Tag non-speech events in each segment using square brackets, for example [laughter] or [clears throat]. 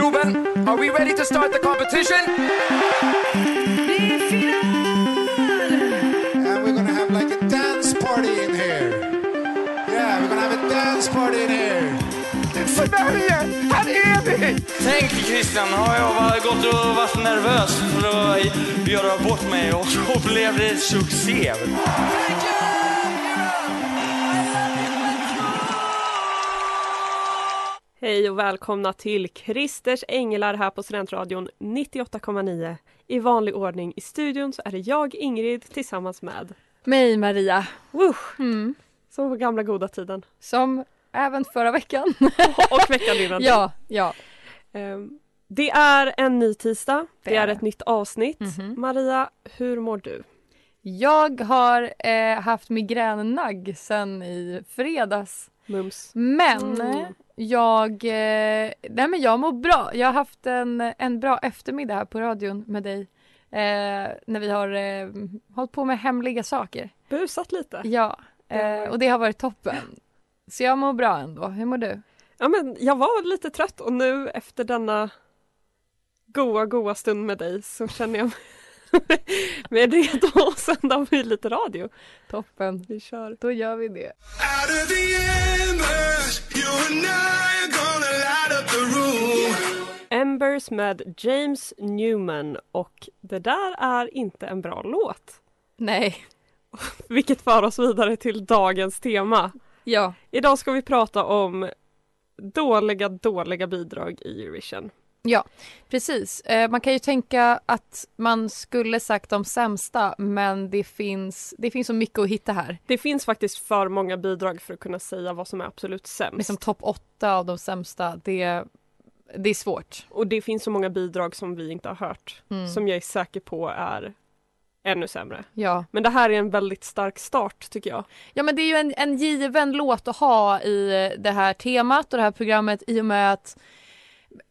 Globen, are we ready to start the competition? And we're gonna have like a dance party in here. Yeah, we're gonna have a dance party in here. Sverige, här är vi! Tänk Christian, har jag bara gått och varit nervös för att göra bort mig och så blev det succé. Hej och välkomna till Christers Änglar här på Studentradion 98,9. I vanlig ordning i studion så är det jag Ingrid tillsammans med Mig Maria. Mm. som på gamla goda tiden. Som även förra veckan. [laughs] Och veckan innan. ja, ja. Ehm, Det är en ny tisdag. Det, Det är ett nytt avsnitt. Mhm. Maria, hur mår du? Jag har eh, haft migrännagg sen i fredags. Mums? Men Mm. Jag, eh, nej men jag mår bra. Jag har haft en, en bra eftermiddag här på radion med dig. Eh, när vi har eh, hållit på med hemliga saker. Busat lite? Ja, eh, och det har varit toppen. Så jag mår bra ändå. Hur mår du? Ja men jag var lite trött och nu efter denna goa, goa stund med dig så känner jag mig redo att sända av lite radio. Toppen. Vi kör. Då gör vi det. Embers med James Newman och det där är inte en bra låt. Nej. [laughs] Vilket för oss vidare till dagens tema. Ja. Idag ska vi prata om dåliga, dåliga bidrag i Eurovision. Ja, precis. Eh, man kan ju tänka att man skulle sagt de sämsta men det finns, det finns så mycket att hitta här. Det finns faktiskt för många bidrag för att kunna säga vad som är absolut sämst. Liksom topp åtta av de sämsta, det, det är svårt. Och det finns så många bidrag som vi inte har hört Mm. som jag är säker på är ännu sämre. Ja. Men det här är en väldigt stark start tycker jag. ja, men det är ju en, en given låt att ha i det här temat och det här programmet i och med att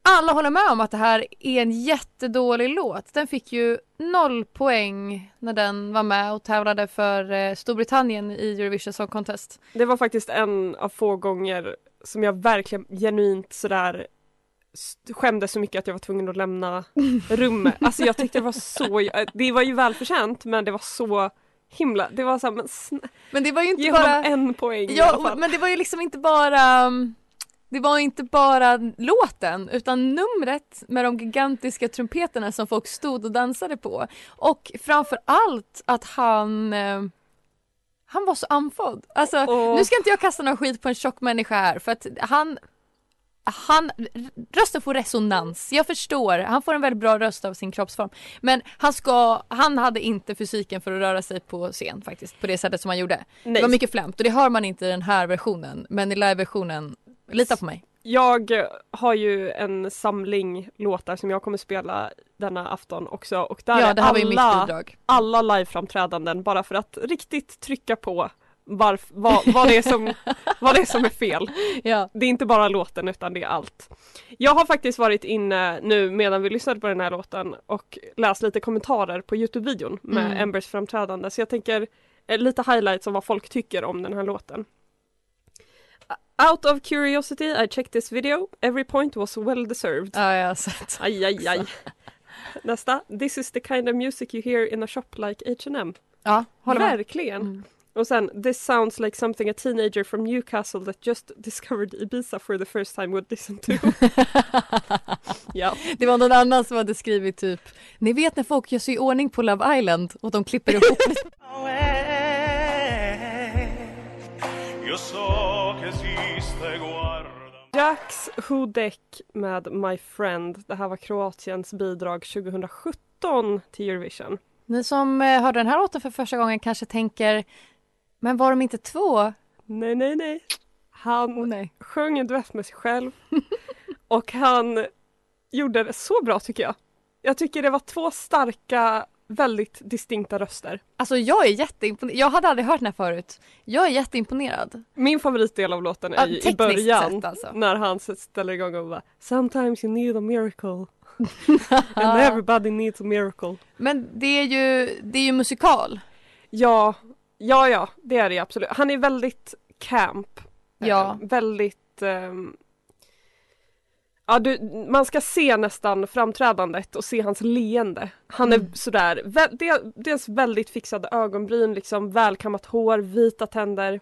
alla håller med om att det här är en jättedålig låt. Den fick ju noll poäng när den var med och tävlade för eh, Storbritannien i Eurovision Song Contest. Det var faktiskt en av få gånger som jag verkligen genuint sådär skämdes så mycket att jag var tvungen att lämna [laughs] rummet. Alltså jag tyckte det var så, det var ju välförtjänt men det var så himla, det var såhär men Men det var ju inte ge bara... en poäng i alla Ja, fall. men det var ju liksom inte bara um, det var inte bara låten utan numret med de gigantiska trumpeterna som folk stod och dansade på. Och framför allt att han eh, han var så andfådd. Alltså, Åh. nu ska inte jag kasta någon skit på en tjock människa här för att han han, rösten får resonans. Jag förstår, han får en väldigt bra röst av sin kroppsform. Men han ska, han hade inte fysiken för att röra sig på scen faktiskt på det sättet som han gjorde. Nej. Det var mycket flämt och det hör man inte i den här versionen. Men i live-versionen, lita på mig. Jag har ju en samling låtar som jag kommer spela denna afton också och där ja, är det här var mitt alla, alla liveframträdanden bara för att riktigt trycka på varf, vad, vad, det är som, [laughs] vad det är som är fel. Ja. Det är inte bara låten utan det är allt. Jag har faktiskt varit inne nu medan vi lyssnade på den här låten och läst lite kommentarer på Youtube-videon med Mm. Embers framträdande så jag tänker eh, lite highlights om vad folk tycker om den här låten. Out of curiosity I checked this video. Every point was well deserved. Ja, jag har sett. Aj, aj, aj. Nästa. This is the kind of music you hear in a shop like H&M. Ja, håller med. Verkligen. Mm. Och sen, this sounds like something a teenager from Newcastle that just discovered Ibiza for the first time would listen to. [laughs] ja. Det var någon annan som hade skrivit typ Ni vet när folk gör sig i ordning på Love Island och de klipper ihop [laughs] Jax Hudek med My Friend. Det här var Kroatiens bidrag 2017 till Eurovision. Ni som eh, hörde den här låten för första gången kanske tänker Men var de inte två? Nej, nej, nej. Han Åh nej. sjöng en duett med sig själv och han gjorde det så bra tycker jag. Jag tycker det var två starka, väldigt distinkta röster. Alltså jag är jätteimponerad. Jag hade aldrig hört den här förut. Jag är jätteimponerad. Min favoritdel av låten Ja, är ju i början sett alltså. när han ställer igång och bara Sometimes you need a miracle [laughs] and everybody needs a miracle. Men det är ju, det är ju musikal. Ja, ja, ja, det är det absolut. Han är väldigt camp. Ja. Eh, väldigt ehm, Ja, du, man ska se nästan framträdandet och se hans leende. Han är Mm. sådär, vä- del, dels väldigt fixade ögonbryn, liksom välkammat hår, vita tänder.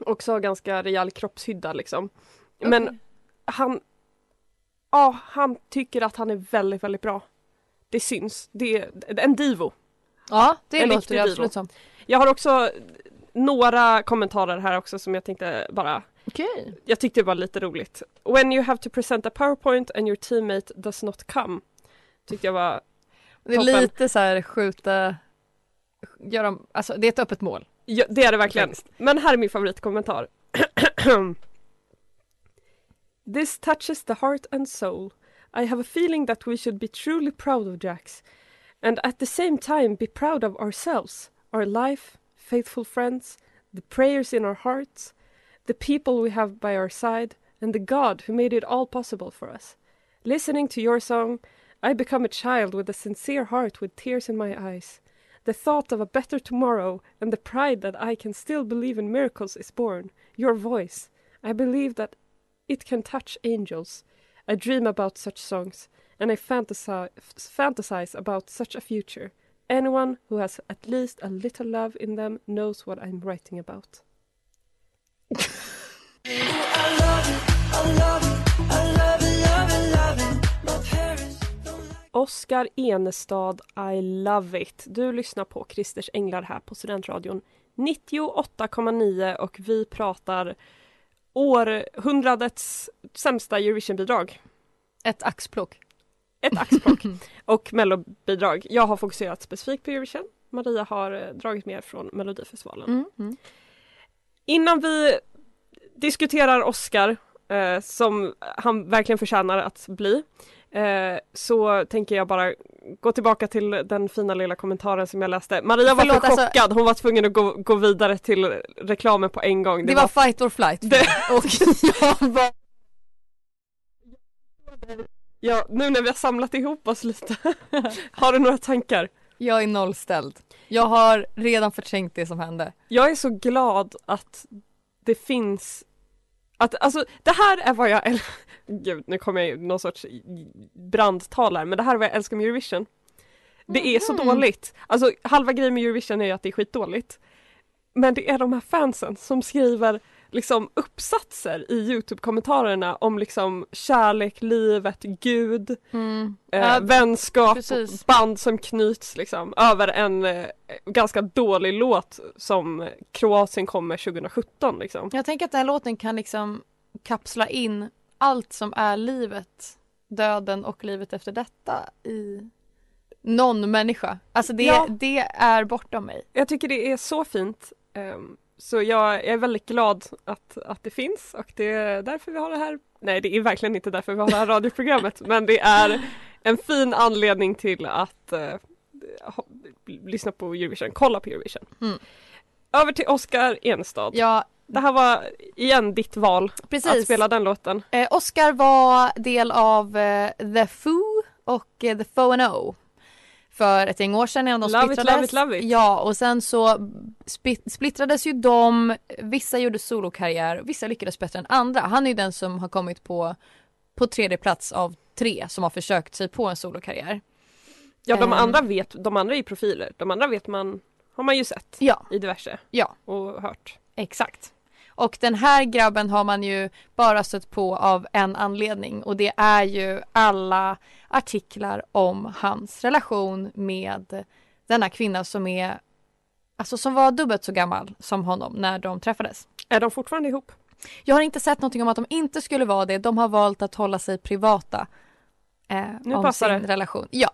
Också ganska rejäl kroppshydda liksom. Men Okej. han, ja, han tycker att han är väldigt, väldigt bra. Det syns. Det är en divo. Ja, det En låter det divo. absolut som. Jag har också några kommentarer här också som jag tänkte bara Okej. Jag tyckte det var lite roligt. When you have to present a powerpoint and your teammate does not come. Tyckte jag var, Det är Toppen. lite så här skjuta, gör dem, alltså det är ett öppet mål. ja, det är det verkligen. Men här är min favoritkommentar. [clears throat] This touches the heart and soul. I have a feeling that we should be truly proud of Jax. And at the same time be proud of ourselves, our life, faithful friends, the prayers in our hearts, the people we have by our side, and the God who made it all possible for us. Listening to your song, I become a child with a sincere heart with tears in my eyes. The thought of a better tomorrow and the pride that I can still believe in miracles is born. Your voice. I believe that it can touch angels. I dream about such songs and I fantasize, fantasize about such a future. Anyone who has at least a little love in them knows what I'm writing about. Oskar Enestad, I love it. Du lyssnar på Christers Änglar här på Studentradion 98,9 och vi pratar århundradets sämsta Eurovisionbidrag. Ett axplock. Ett axplock [laughs] och mellobidrag. Jag har fokuserat specifikt på Eurovision. Maria har eh, dragit mer från Melodifestivalen. Mm. Mm. Innan vi diskuterar Oscar eh, som han verkligen förtjänar att bli eh, så tänker jag bara gå tillbaka till den fina lilla kommentaren som jag läste. Maria var Förlåt, för alltså- chockad, hon var tvungen att gå, gå vidare till reklamen på en gång. Det, var fight or flight. Det- Och [laughs] jag var... Ja, nu när vi har samlat ihop oss lite, [laughs] har du några tankar? Jag är nollställd. Jag har redan förträngt det som hände. Jag är så glad att det finns att, alltså det här är vad jag [laughs] Gud, nu kommer jag i någon sorts brandtal här, men det här är vad jag älskar med Eurovision. Det är så Mhm. dåligt. Alltså halva grejen med Eurovision är ju att det är skitdåligt. Men det är de här fansen som skriver liksom uppsatser i Youtube-kommentarerna om liksom kärlek, livet, Gud, Mm. eh, Ja, vänskap, precis. band som knyts liksom över en eh, ganska dålig låt som Kroatien kom med 2017 liksom. Jag tänker att den här låten kan liksom kapsla in allt som är livet, döden och livet efter detta i någon människa. Alltså det, Ja. det är bortom mig. Jag tycker det är så fint. ehm, så jag, jag är väldigt glad att, att det finns och det är därför vi har det här. Nej, det är verkligen inte därför vi har det här radioprogrammet, [laughs] men det är en fin anledning till att eh, ha, lyssna på Eurovision, kolla på Eurovision. Mm. Över till Oscar Enestad. Ja, Det här var igen ditt val att precis. spela den låten. Eh, Oscar var del av eh, The Foo och eh, The Fo and O för ett gäng år sedan innan de Love it, splittrades. love it, love it. Ja, och sen så splittrades ju de. Vissa gjorde solokarriär, vissa lyckades bättre än andra. Han är ju den som har kommit på, på tredje plats av tre som har försökt sig på en solokarriär. Ja, de Ehm. andra vet, de andra är profiler. De andra vet man, har man ju sett Ja, i diverse ja. och hört. Exakt. Och den här grabben har man ju bara stött på av en anledning och det är ju alla artiklar om hans relation med denna kvinna som är Alltså som var dubbelt så gammal som honom när de träffades. Är de fortfarande ihop? Jag har inte sett någonting om att de inte skulle vara det. De har valt att hålla sig privata. Eh, Nu om sin det. relation. Ja.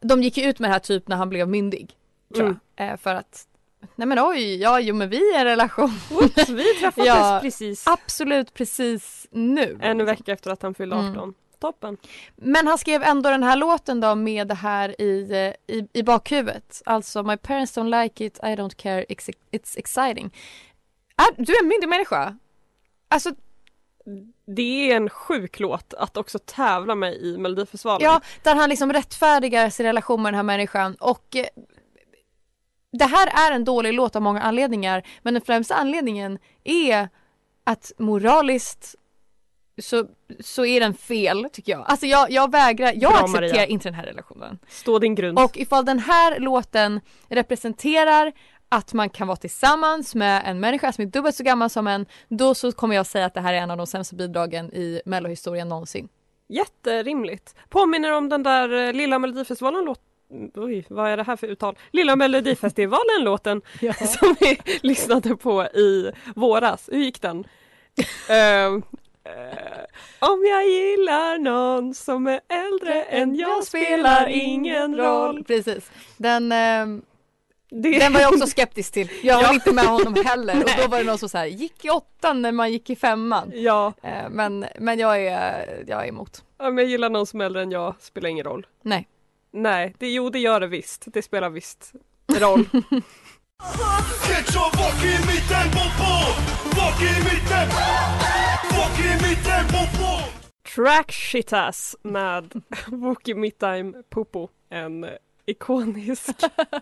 De gick ju ut med det här typ när han blev myndig. Tror Mm. jag. Eh, för att Nej men oj, ja jo men vi är i en relation. Oops, vi träffades [laughs] Ja. precis Absolut precis nu. en vecka efter att han fyllde Mm. 18. Toppen. Men han skrev ändå den här låten då med det här i, eh, i, i bakhuvudet. Alltså My parents don't like it, I don't care, it's, exciting. Du är en myndig människa. Alltså Det är en sjuk låt att också tävla med i Melodifestivalen. Ja, där han liksom rättfärdigar sin relation med den här människan och eh, det här är en dålig låt av många anledningar men den främsta anledningen är att moraliskt så, så är den fel tycker jag. Alltså jag, jag vägrar, jag Bra, accepterar Maria. inte den här relationen. Stå din grund. Och ifall den här låten representerar att man kan vara tillsammans med en människa som är dubbelt så gammal som en, då så kommer jag säga att det här är en av de sämsta bidragen i mellohistorien någonsin. Jätterimligt. Påminner om den där eh, lilla Melodifestivalen låt Oj, vad är det här för uttal? Lilla Melodifestivalen [laughs] låten [laughs] som vi [laughs] lyssnade på i våras. Hur gick den? Eh, om jag gillar någon som är äldre än jag spelar ingen roll. Precis. Den, ehm, Det, den var jag också skeptisk till. Jag [laughs] var Ja. inte med honom heller och då var det någon som så här, gick i åttan när man gick i femman. ja, Eh, Men, men jag, är, jag är emot. om jag gillar någon som är äldre än jag spelar ingen roll. Nej. Nej, det, jo det gör det visst. Det spelar visst roll. [laughs] Your fuck i mitten popo! Fuck i mitten! Fuck i mitten popo! Track Shitas med Wookie Midtime Popo. En ikonisk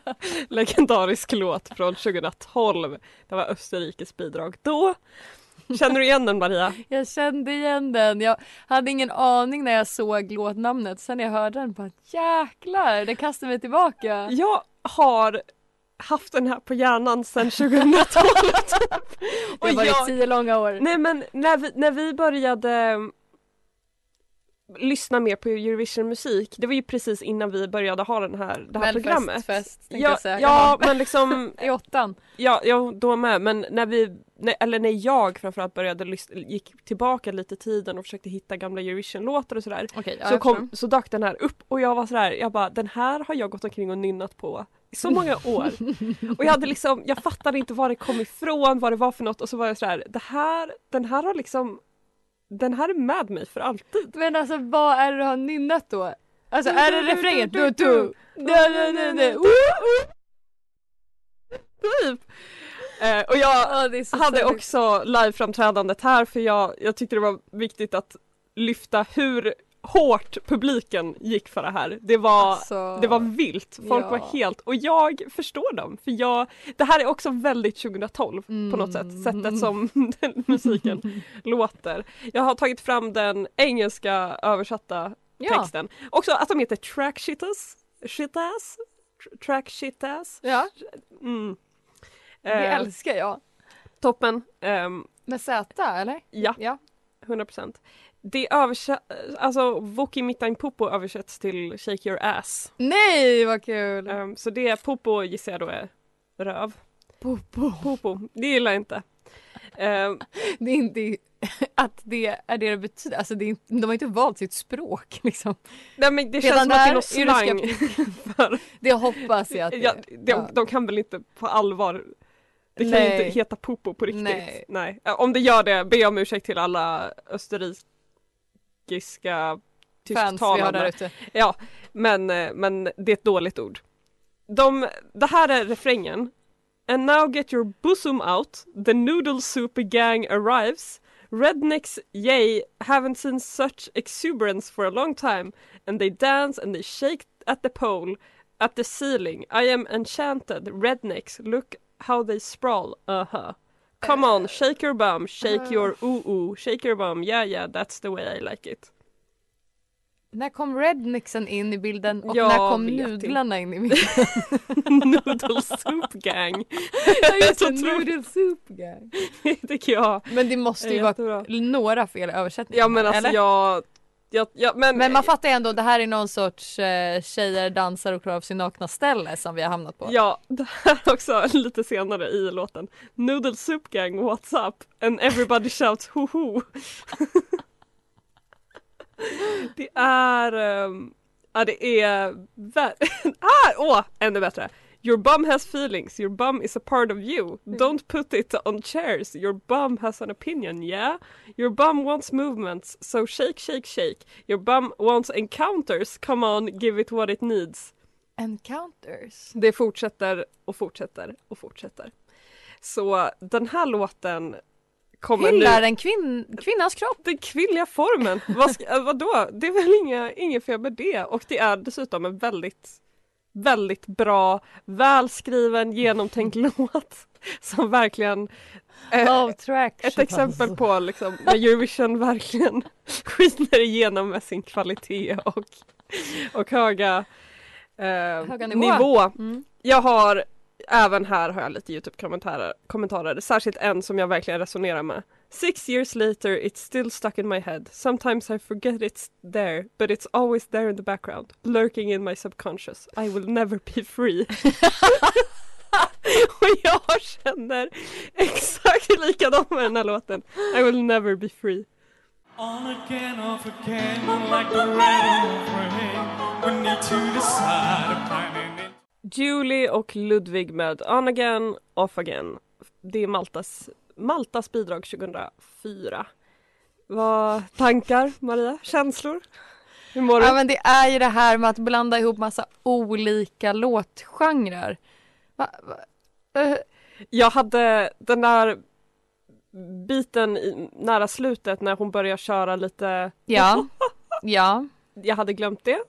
[laughs] legendarisk låt från 2012. Det var Österrikes bidrag då. Känner du igen den Maria? Jag kände igen den. Jag hade ingen aning när jag såg låtnamnet. Sen när jag hörde den bara jäklar, det kastade mig tillbaka. Jag har haft den här på hjärnan sedan 2012. Det har varit jag- tio långa år. Nej men när vi, när vi började lyssna mer på Eurovision musik, det var ju precis innan vi började ha den här, det här programmet. Fest, Ja, jag säga. ja men liksom, [laughs] I åttan. ja, ja då med, men när vi, när, eller när jag framförallt började lyssna, gick tillbaka lite i tiden och försökte hitta gamla Eurovision-låtar och sådär. Okej, ja, så, kom, så dök den här upp och jag var sådär, jag bara den här har jag gått omkring och nynnat på i så många år. [laughs] och jag hade liksom, jag fattade inte var det kom ifrån, vad det var för något och så var jag sådär, det här, den här har liksom den här är med mig för alltid. Men alltså vad är det du har nynnat då? Alltså är det refrängen? Du, du. Typ. Eh, och jag Ja, hade sorgligt. också liveframträdandet här för jag, jag tyckte det var viktigt att lyfta hur hårt publiken gick för det här. Det var, Alltså, det var vilt, folk ja. var helt, och jag förstår dem för jag, det här är också väldigt 2012 på något sätt, Mm. sättet som [laughs] den musiken [laughs] låter. Jag har tagit fram den engelska översatta ja. texten. Också att de heter track shitas, tr- track shitas. ja, Mm. det Eh, älskar jag. toppen. Ehm, Med Z eller? ja, Ja. 100 procent. Det översätts, alltså Woki Mittain Popo översätts till Shake your ass. Nej vad kul! Ehm, så det Popo gissar jag då är röv. Popo. Popo, det gillar jag inte. Ehm, Det är inte att det är det det betyder, alltså det är, de har inte valt sitt språk liksom. nej men det Redan känns som att det är du slang för, Det hoppas jag att det ja, de, ja. de kan väl inte på allvar det kan ju Nej. inte heta Popo på riktigt. Nej. Nej. Om det gör det, be om ursäkt till alla österrikiska där tysktalande. Ja, men, eh, men det är ett dåligt ord. De, det här är refrängen. And now get your bosom out, the noodle soup gang arrives. Rednecks, yay, haven't seen such exuberance for a long time. And they dance and they shake at the pole, at the ceiling. I am enchanted, rednecks, look how they sprawl, uh-huh. Come on, shake your bum, shake your ooh-ooh, shake your bum, yeah yeah, that's the way I like it. När kom rednexen in i bilden och Jag när kom nudlarna in i [laughs] bilden? Noodle soup gang. Ja just det, noodle soup gang. tycker jag Men det måste ju vara några fel i översättningen. Ja men alltså eller? jag, jag, jag men, Men man fattar ju ändå, det här är någon sorts eh, tjejer dansar och klär av sig nakna ställe som vi har hamnat på. Ja, [laughs] det här också lite senare i låten. Noodle soup gang, what's up? And everybody shouts ho ho. [laughs] det är, um, ja det är, ver- [laughs] ah, åh, ännu bättre. Your bum has feelings, your bum is a part of you. Don't put it on chairs, your bum has an opinion, yeah? Your bum wants movements, so shake, shake, shake. Your bum wants encounters, come on, give it what it needs. Encounters. Det fortsätter och fortsätter och fortsätter. Så den här låten kommer Hyllar nu... en kvinn, kvinnans kropp. Den kvinnliga formen, vad ska, äh, [laughs] vadå? Det är väl inga, inget fel med det och det är dessutom en väldigt väldigt bra, välskriven, genomtänkt [laughs] låt som verkligen eh, ett exempel på liksom när Eurovision verkligen [laughs] skiner igenom med sin kvalitet och, och höga, eh, Höga nivå. nivå. Mm. Jag har även här har jag lite Youtube-kommentarer, kommentarer, särskilt en som jag verkligen resonerar med. Six years later it's still stuck in my head. Sometimes I forget it's there, but it's always there in the background, lurking in my subconscious. I will never be free. [laughs] Och jag känner exakt likadant med den här låten. I will never be free. On again, off again, like the red. We need to decide. Julie och Ludvig med On again, off again. Det är Maltas, Maltas bidrag 2004. Vad tankar Maria? Känslor? Hur mår du? Ja men det är ju det här med att blanda ihop massa olika låtgenrer. Va, va, eh, Jag hade den där biten i, nära slutet när hon börjar köra lite, ja, [laughs] ja. jag hade glömt det.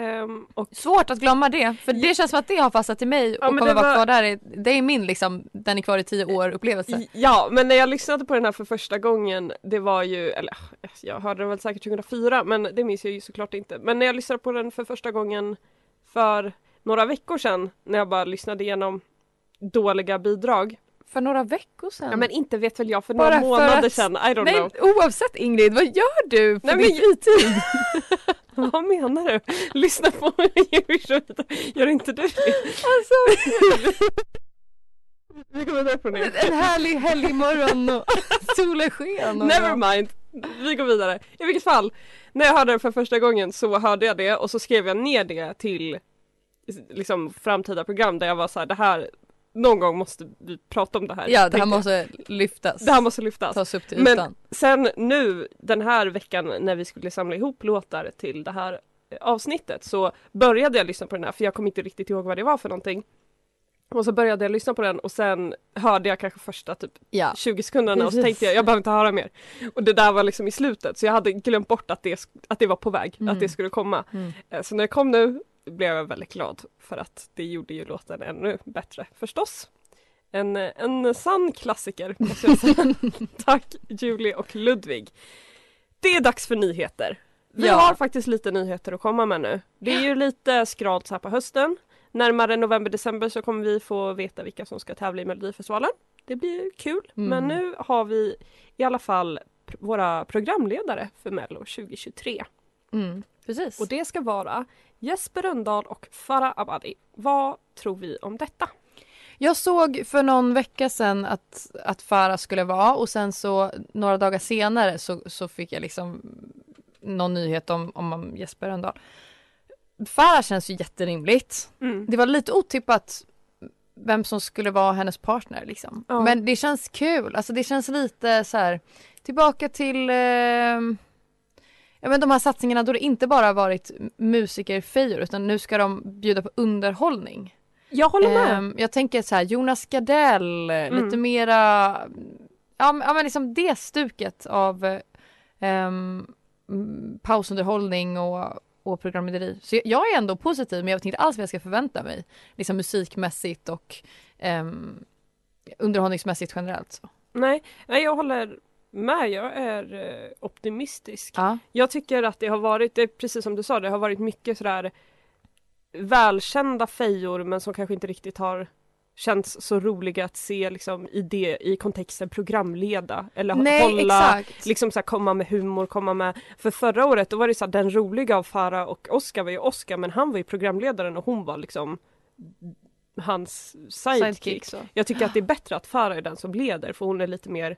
Ehm, och Svårt att glömma det, för det känns som att det har fastnat i mig och Ja, men kommer det vara var- kvar där. i- Det är min liksom, den är kvar i tio år upplevelse. Ja, men när jag lyssnade på den här för första gången, det var ju, eller jag hörde den väl säkert 2004, men det minns jag ju såklart inte. Men när jag lyssnade på den för första gången för några veckor sedan, när jag bara lyssnade igenom dåliga bidrag. För några veckor sedan. Ja men inte vet väl jag, för Bara några för månader att- sedan, I don't Nej, know. oavsett Ingrid, vad gör du på Nej, din men- fritid? [laughs] [laughs] [laughs] Vad menar du? Lyssna på Eurovision, [laughs] gör inte du det? Alltså, [laughs] Vi går vidare från det. en härlig helgmorgon och solen sken. Och Never mind, vi går vidare. I vilket fall, när jag hörde det för första gången så hörde jag det och så skrev jag ner det till liksom framtida program där jag var så här, det här, någon gång måste vi prata om det här. Ja, det här jag. måste lyftas. det här måste lyftas. tas upp till Men ytan. sen nu den här veckan när vi skulle samla ihop låtar till det här eh, avsnittet så började jag lyssna på den här för jag kom inte riktigt ihåg vad det var för någonting. Och så började jag lyssna på den och sen hörde jag kanske första typ Ja. 20 sekunderna och så tänkte jag jag behöver inte höra mer. Och det där var liksom i slutet så jag hade glömt bort att det, att det var på väg, Mm. att det skulle komma. Mm. Eh, Så när det kom nu blev jag väldigt glad för att det gjorde ju låten ännu bättre förstås. En, en sann klassiker måste jag säga. [laughs] Tack Julie och Ludvig. Det är dags för nyheter. Vi Ja. har faktiskt lite nyheter att komma med nu. Det är ju lite skralt så här på hösten. Närmare november-december så kommer vi få veta vilka som ska tävla i Melodifestivalen. Det blir kul. Mm. Men nu har vi i alla fall våra programledare för Mello 2023. Mm. Precis. Och det ska vara Jesper Rönndahl och Farah Abadi. Vad tror vi om detta? Jag såg för någon vecka sedan att, att Farah skulle vara och sen så några dagar senare så, så fick jag liksom någon nyhet om, om Jesper Rönndahl. Farah känns ju jätterimligt. Mm. Det var lite otippat vem som skulle vara hennes partner liksom. Ja. Men det känns kul, alltså det känns lite så här tillbaka till eh, Ja men de här satsningarna då det inte bara varit musikerfejor utan nu ska de bjuda på underhållning. Jag håller med. Ehm, jag tänker så här, Jonas Gardell, Mm. lite mera, ja, men- ja men liksom det stuket av mm, pausunderhållning och, och programlederi. Så jag, jag är ändå positiv men jag vet inte alls vad jag ska förvänta mig. Liksom musikmässigt och um, underhållningsmässigt generellt. Så. Nej, nej, jag håller med. Jag är eh, optimistisk. Ja. Jag tycker att det har varit, det precis som du sa, det har varit mycket sådär välkända fejor men som kanske inte riktigt har känts så roliga att se liksom i det i kontexten programleda eller Nej hålla exakt. liksom så här, komma med humor, komma med för förra året då var det så här, den roliga av Farah och Oscar var ju Oscar men han var ju programledaren och hon var liksom hans sidekick. Sidekick så. Jag tycker att det är bättre att Farah är den som leder för hon är lite mer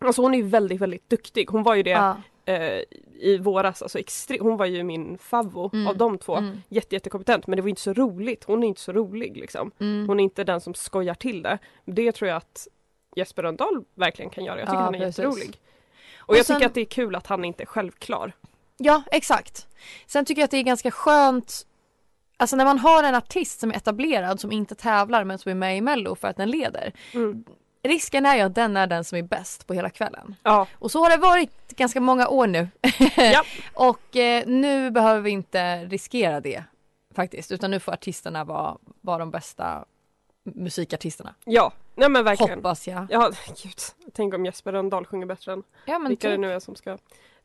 Alltså hon är ju väldigt väldigt duktig, hon var ju det Ja. eh, i våras, alltså extre- hon var ju min favvo Mm. av de två. Mm. Jätte, jättekompetent men det var inte så roligt. Hon är inte så rolig liksom. Mm. Hon är inte den som skojar till det. Det tror jag att Jesper Rönndahl verkligen kan göra. Jag tycker Ja, han är precis. jätterolig. Och, Och jag sen- tycker att det är kul att han inte är självklar. Ja, exakt. Sen tycker jag att det är ganska skönt Alltså när man har en artist som är etablerad som inte tävlar men som är med i mello för att den leder. Mm. Risken är ju att den är den som är bäst på hela kvällen. Ja, Och så har det varit ganska många år nu. [laughs] Ja. och eh, nu behöver vi inte riskera det faktiskt utan nu får artisterna vara, vara de bästa musikartisterna. ja. Nej men verkligen. Hoppas jag. Ja, [laughs] gud. Tänk om Jesper Rönndahl sjunger bättre än Ja vilka det typ. nu är som ska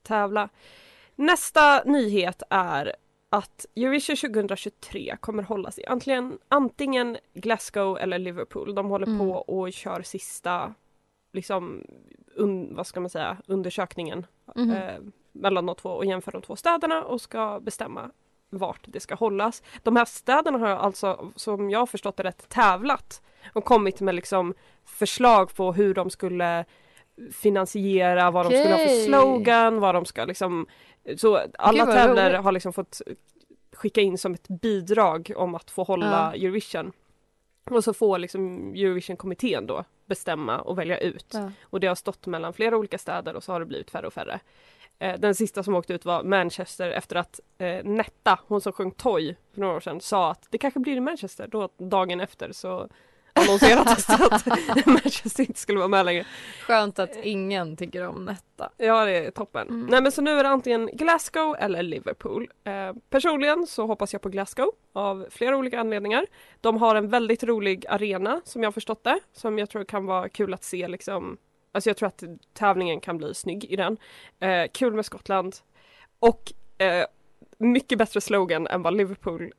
tävla. Nästa nyhet är att Eurovision 2023 kommer hållas i antingen, antingen Glasgow eller Liverpool. De håller Mm. på och kör sista liksom, un, vad ska man säga, undersökningen Mhm. eh, mellan de två och jämför de två städerna och ska bestämma vart det ska hållas. De här städerna har alltså, som jag har förstått det rätt, tävlat och kommit med liksom förslag på hur de skulle finansiera, vad de skulle ha för slogan, vad de ska liksom så alla vad tävlare har liksom fått skicka in som ett bidrag om att få hålla Eurovision. Och så får liksom Eurovision-kommittén då bestämma och välja ut. Ja. Och det har stått mellan flera olika städer och så har det blivit färre och färre. Eh, den sista som åkte ut var Manchester efter att eh, Netta, hon som sjöng Toy för några år sedan, sa att det kanske blir i Manchester. Då dagen efter så annonserades det att Manchester inte skulle vara med längre. Skönt att ingen tycker om Netta. Ja det är toppen. Mm. Nej men så nu är det antingen Glasgow eller Liverpool. Eh, personligen så hoppas jag på Glasgow av flera olika anledningar. De har en väldigt rolig arena som jag förstått det. Som jag tror kan vara kul att se liksom. Alltså jag tror att tävlingen kan bli snygg i den. Eh, kul med Skottland. Och eh, mycket bättre slogan än vad Liverpool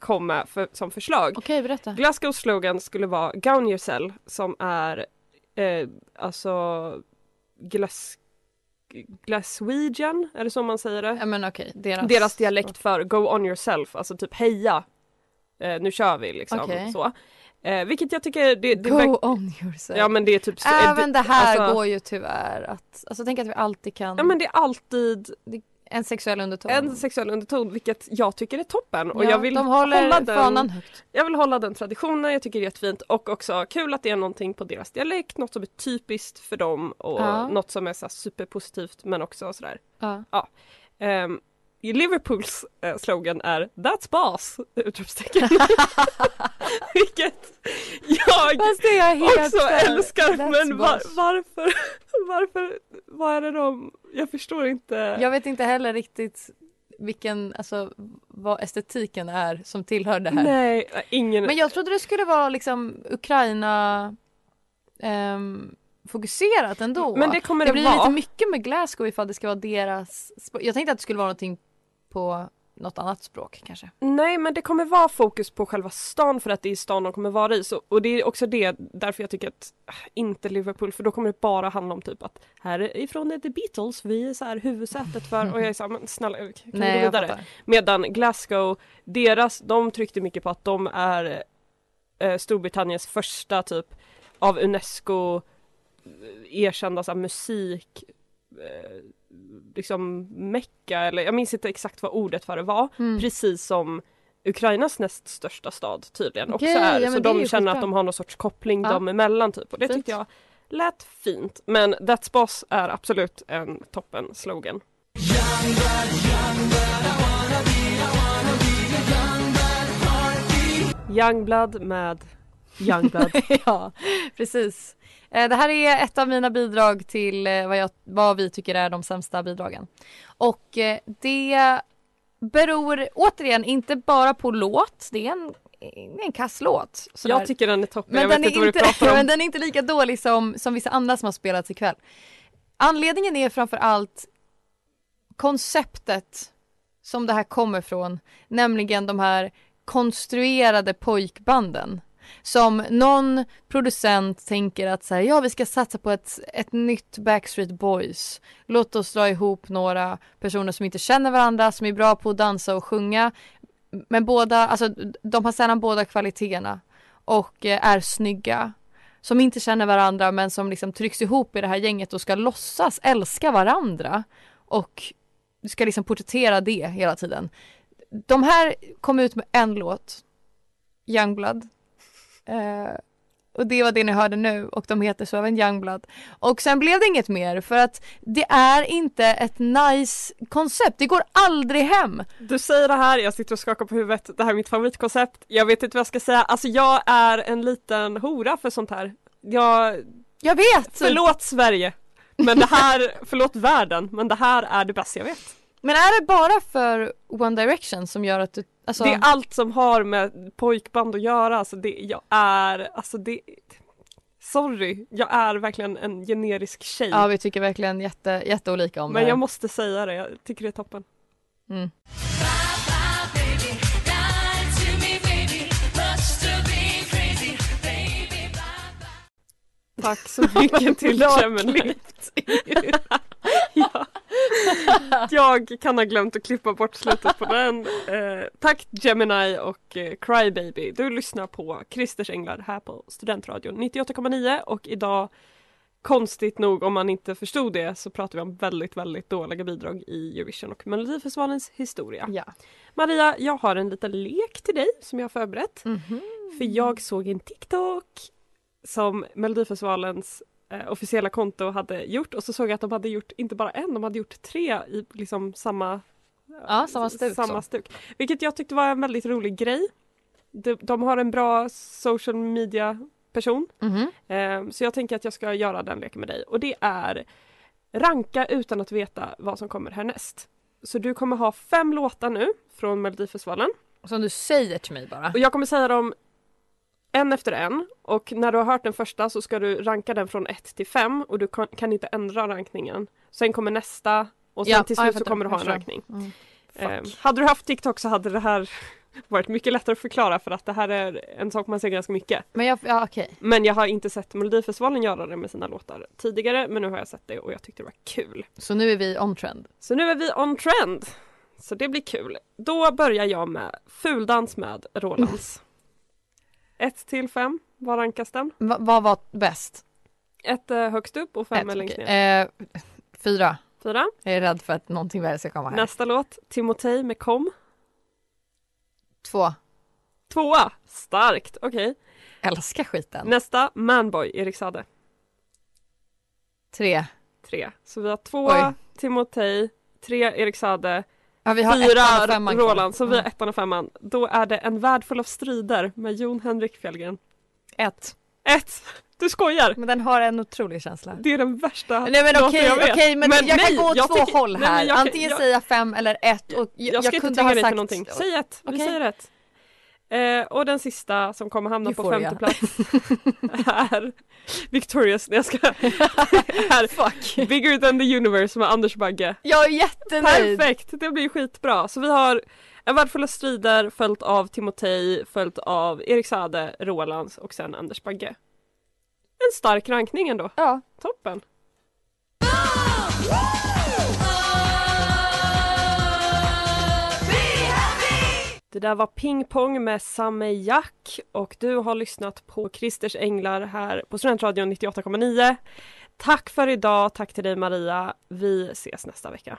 kom med för, som förslag. Okej, berätta. Glasgows slogan skulle vara Gown yourself som är eh, alltså Glas Glaswegian, är det så man säger det? Ja men okej, deras, Deras dialekt för Go on yourself, alltså typ heja. Eh, nu kör vi liksom Okej. så. Eh, vilket jag tycker det, det Go on yourself. Ja men det är typ så- Även det här alltså, går ju tyvärr att, alltså tänk att vi alltid kan, Ja men det är alltid en sexuell underton. en sexuell underton vilket jag tycker är toppen och ja, jag vill de håller hålla den fanan högt. Jag vill hålla den traditionen, jag tycker det är jättefint och också kul att det är någonting på deras dialekt, något som är typiskt för dem och Ja. något som är så superpositivt men också sådär. Ja. Um, Liverpools eh, slogan är That's boss! Utropstecken. [laughs] Vilket jag helt också så här, älskar men var, varför, [laughs] varför, vad är det de, jag förstår inte. Jag vet inte heller riktigt vilken, alltså vad estetiken är som tillhör det här. Nej, ingen. Men jag trodde det skulle vara liksom Ukraina ehm, fokuserat ändå. Men det kommer det det blir vara. lite mycket med Glasgow ifall det ska vara deras. Jag tänkte att det skulle vara någonting på något annat språk kanske. Nej men det kommer vara fokus på själva stan för att det är stan de kommer vara i. Så, och det är också det därför jag tycker att äh, inte Liverpool för då kommer det bara handla om typ att härifrån är The Beatles, vi är så här huvudsätet för och jag är så här, men snälla kan vi gå Nej vidare? Medan Glasgow, deras, de tryckte mycket på att de är eh, Storbritanniens första typ av Unesco eh, erkända så här, musik eh, liksom mecka eller jag minns inte exakt vad ordet för det var. Mm. Precis som Ukrainas näst största stad tydligen Okej, också är. ja, så är de ju känner att de har någon sorts koppling Ja. dem emellan typ. Och det Fint. tyckte jag lät fint. Men That's Boss är absolut en toppen slogan. Youngblood med [laughs] Youngblood. ja, precis. Eh, Det här är ett av mina bidrag till eh, vad, jag, vad vi tycker är de sämsta bidragen. Och eh, det beror återigen inte bara på låt, det är en, det är en kass låt. sådär. jag tycker den är toppen, men jag den, vet inte är vad inte, du pratar [laughs] om. men den är inte lika dålig som, som vissa andra som har spelats ikväll. Anledningen är framför allt konceptet som det här kommer från, nämligen de här konstruerade pojkbanden. Som någon producent tänker att så här, ja vi ska satsa på ett, ett nytt Backstreet Boys. Låt oss dra ihop några personer som inte känner varandra, som är bra på att dansa och sjunga. Men båda, alltså de har sällan båda kvaliteterna och eh, är snygga. Som inte känner varandra men som liksom trycks ihop i det här gänget och ska låtsas älska varandra. och ska liksom porträttera det hela tiden. De här kom ut med en låt, Youngblood. Eh, och det var det ni hörde nu och de heter så även Youngblood. Och sen blev det inget mer för att det är inte ett nice koncept. Det går aldrig hem. Du säger det här, jag sitter och skakar på huvudet. Det här är mitt favoritkoncept. Jag vet inte vad jag ska säga. Alltså jag är en liten hora för sånt här. Jag, Jag vet! förlåt Sverige. Men det här, [laughs] förlåt världen, men det här är det bästa jag vet. Men är det bara för One Direction som gör att du, alltså, Det är allt som har med pojkband att göra. Alltså det, jag är, alltså det, sorry, jag är verkligen en generisk tjej. Ja vi tycker verkligen jätte, jätteolika om det men jag måste säga det, jag tycker det är toppen. Mm. Tack så mycket till [laughs] Bra Gemini. [laughs] [laughs] ja. [laughs] Jag kan ha glömt att klippa bort slutet på den. Eh, tack Gemini och eh, Crybaby. Du lyssnar på Christers Änglar här på Studentradion 98,9 och idag Konstigt nog om man inte förstod det så pratar vi om väldigt väldigt dåliga bidrag i Eurovision och Melodifestivalens historia. Ja. Maria, jag har en liten lek till dig som jag har förberett. Mhm. För jag såg en TikTok som Melodifestivalens eh, officiella konto hade gjort och så såg jag att de hade gjort inte bara en, de hade gjort tre i liksom samma Ja, samma stuk samma stuk. Vilket jag tyckte var en väldigt rolig grej. De, de har en bra social media person Mhm. eh, så jag tänker att jag ska göra den leken med dig och det är ranka utan att veta vad som kommer härnäst. Så du kommer ha fem låtar nu från Melodifestivalen Som du säger till mig bara. och jag kommer säga dem en efter en och när du har hört den första så ska du ranka den från 1 till 5 och du kan, kan inte ändra rankningen. Sen kommer nästa och sen Ja, till ja, slut så kommer du ha en rankning. Mm. Eh, hade du haft TikTok så hade det här [laughs] varit mycket lättare att förklara för att det här är en sak man ser ganska mycket. Men jag, ja okej. Men jag har inte sett Melodifestivalen göra det med sina låtar tidigare men nu har jag sett det och jag tyckte det var kul. Så nu är vi on trend. Så nu är vi on trend. Så det blir kul. Då börjar jag med Fuldans med Rolands. 1 till 5, vad rankas den? Va, vad var bäst? Ett är högst upp och fem Ett, längst ner. Eh, fyra. Fyra. Jag är rädd för att någonting värre ska komma här. Nästa låt, Timotej med Kom. Två. Tvåa, starkt, okej. Älskar skiten. Nästa, Manboy, Erik Sade. Tre. Tre. Så vi har tvåa, Oj. Timotej, tre Erik Sade, Ja, vi har fyra femman. Roland, så vi har Mm. ettan och femman. Då är det En värld full av strider med Jon Henrik Fjällgren. Ett. Ett! Du skojar! Men den har en otrolig känsla. Det är den värsta Nej men okej, jag vet. okej men, jag nej, kan gå åt jag två tycker- håll nej, men här. jag kan- Antingen jag- säga fem eller ett och jag, Jag ska inte kunde tvinga ha dig sagt... till någonting. Säg ett, vi Okej. säger ett. Eh, och den sista som kommer hamna på Euphoria. femte plats [laughs] är Victorious, nej jag ska... [laughs] är Fuck. Bigger than the universe med Anders Bagge. Jag är jättenöjd. Perfekt, det blir skitbra. Så vi har En värld full av strider följt av Timotej, följt av Erik Sade, Rolands och sen Anders Bagge. En stark rankning ändå. Ja. Toppen. Det där var Ping Pong med Samme Jack och du har lyssnat på Christers Änglar här på Studentradion 98,9. Tack för idag, tack till dig Maria. Vi ses nästa vecka.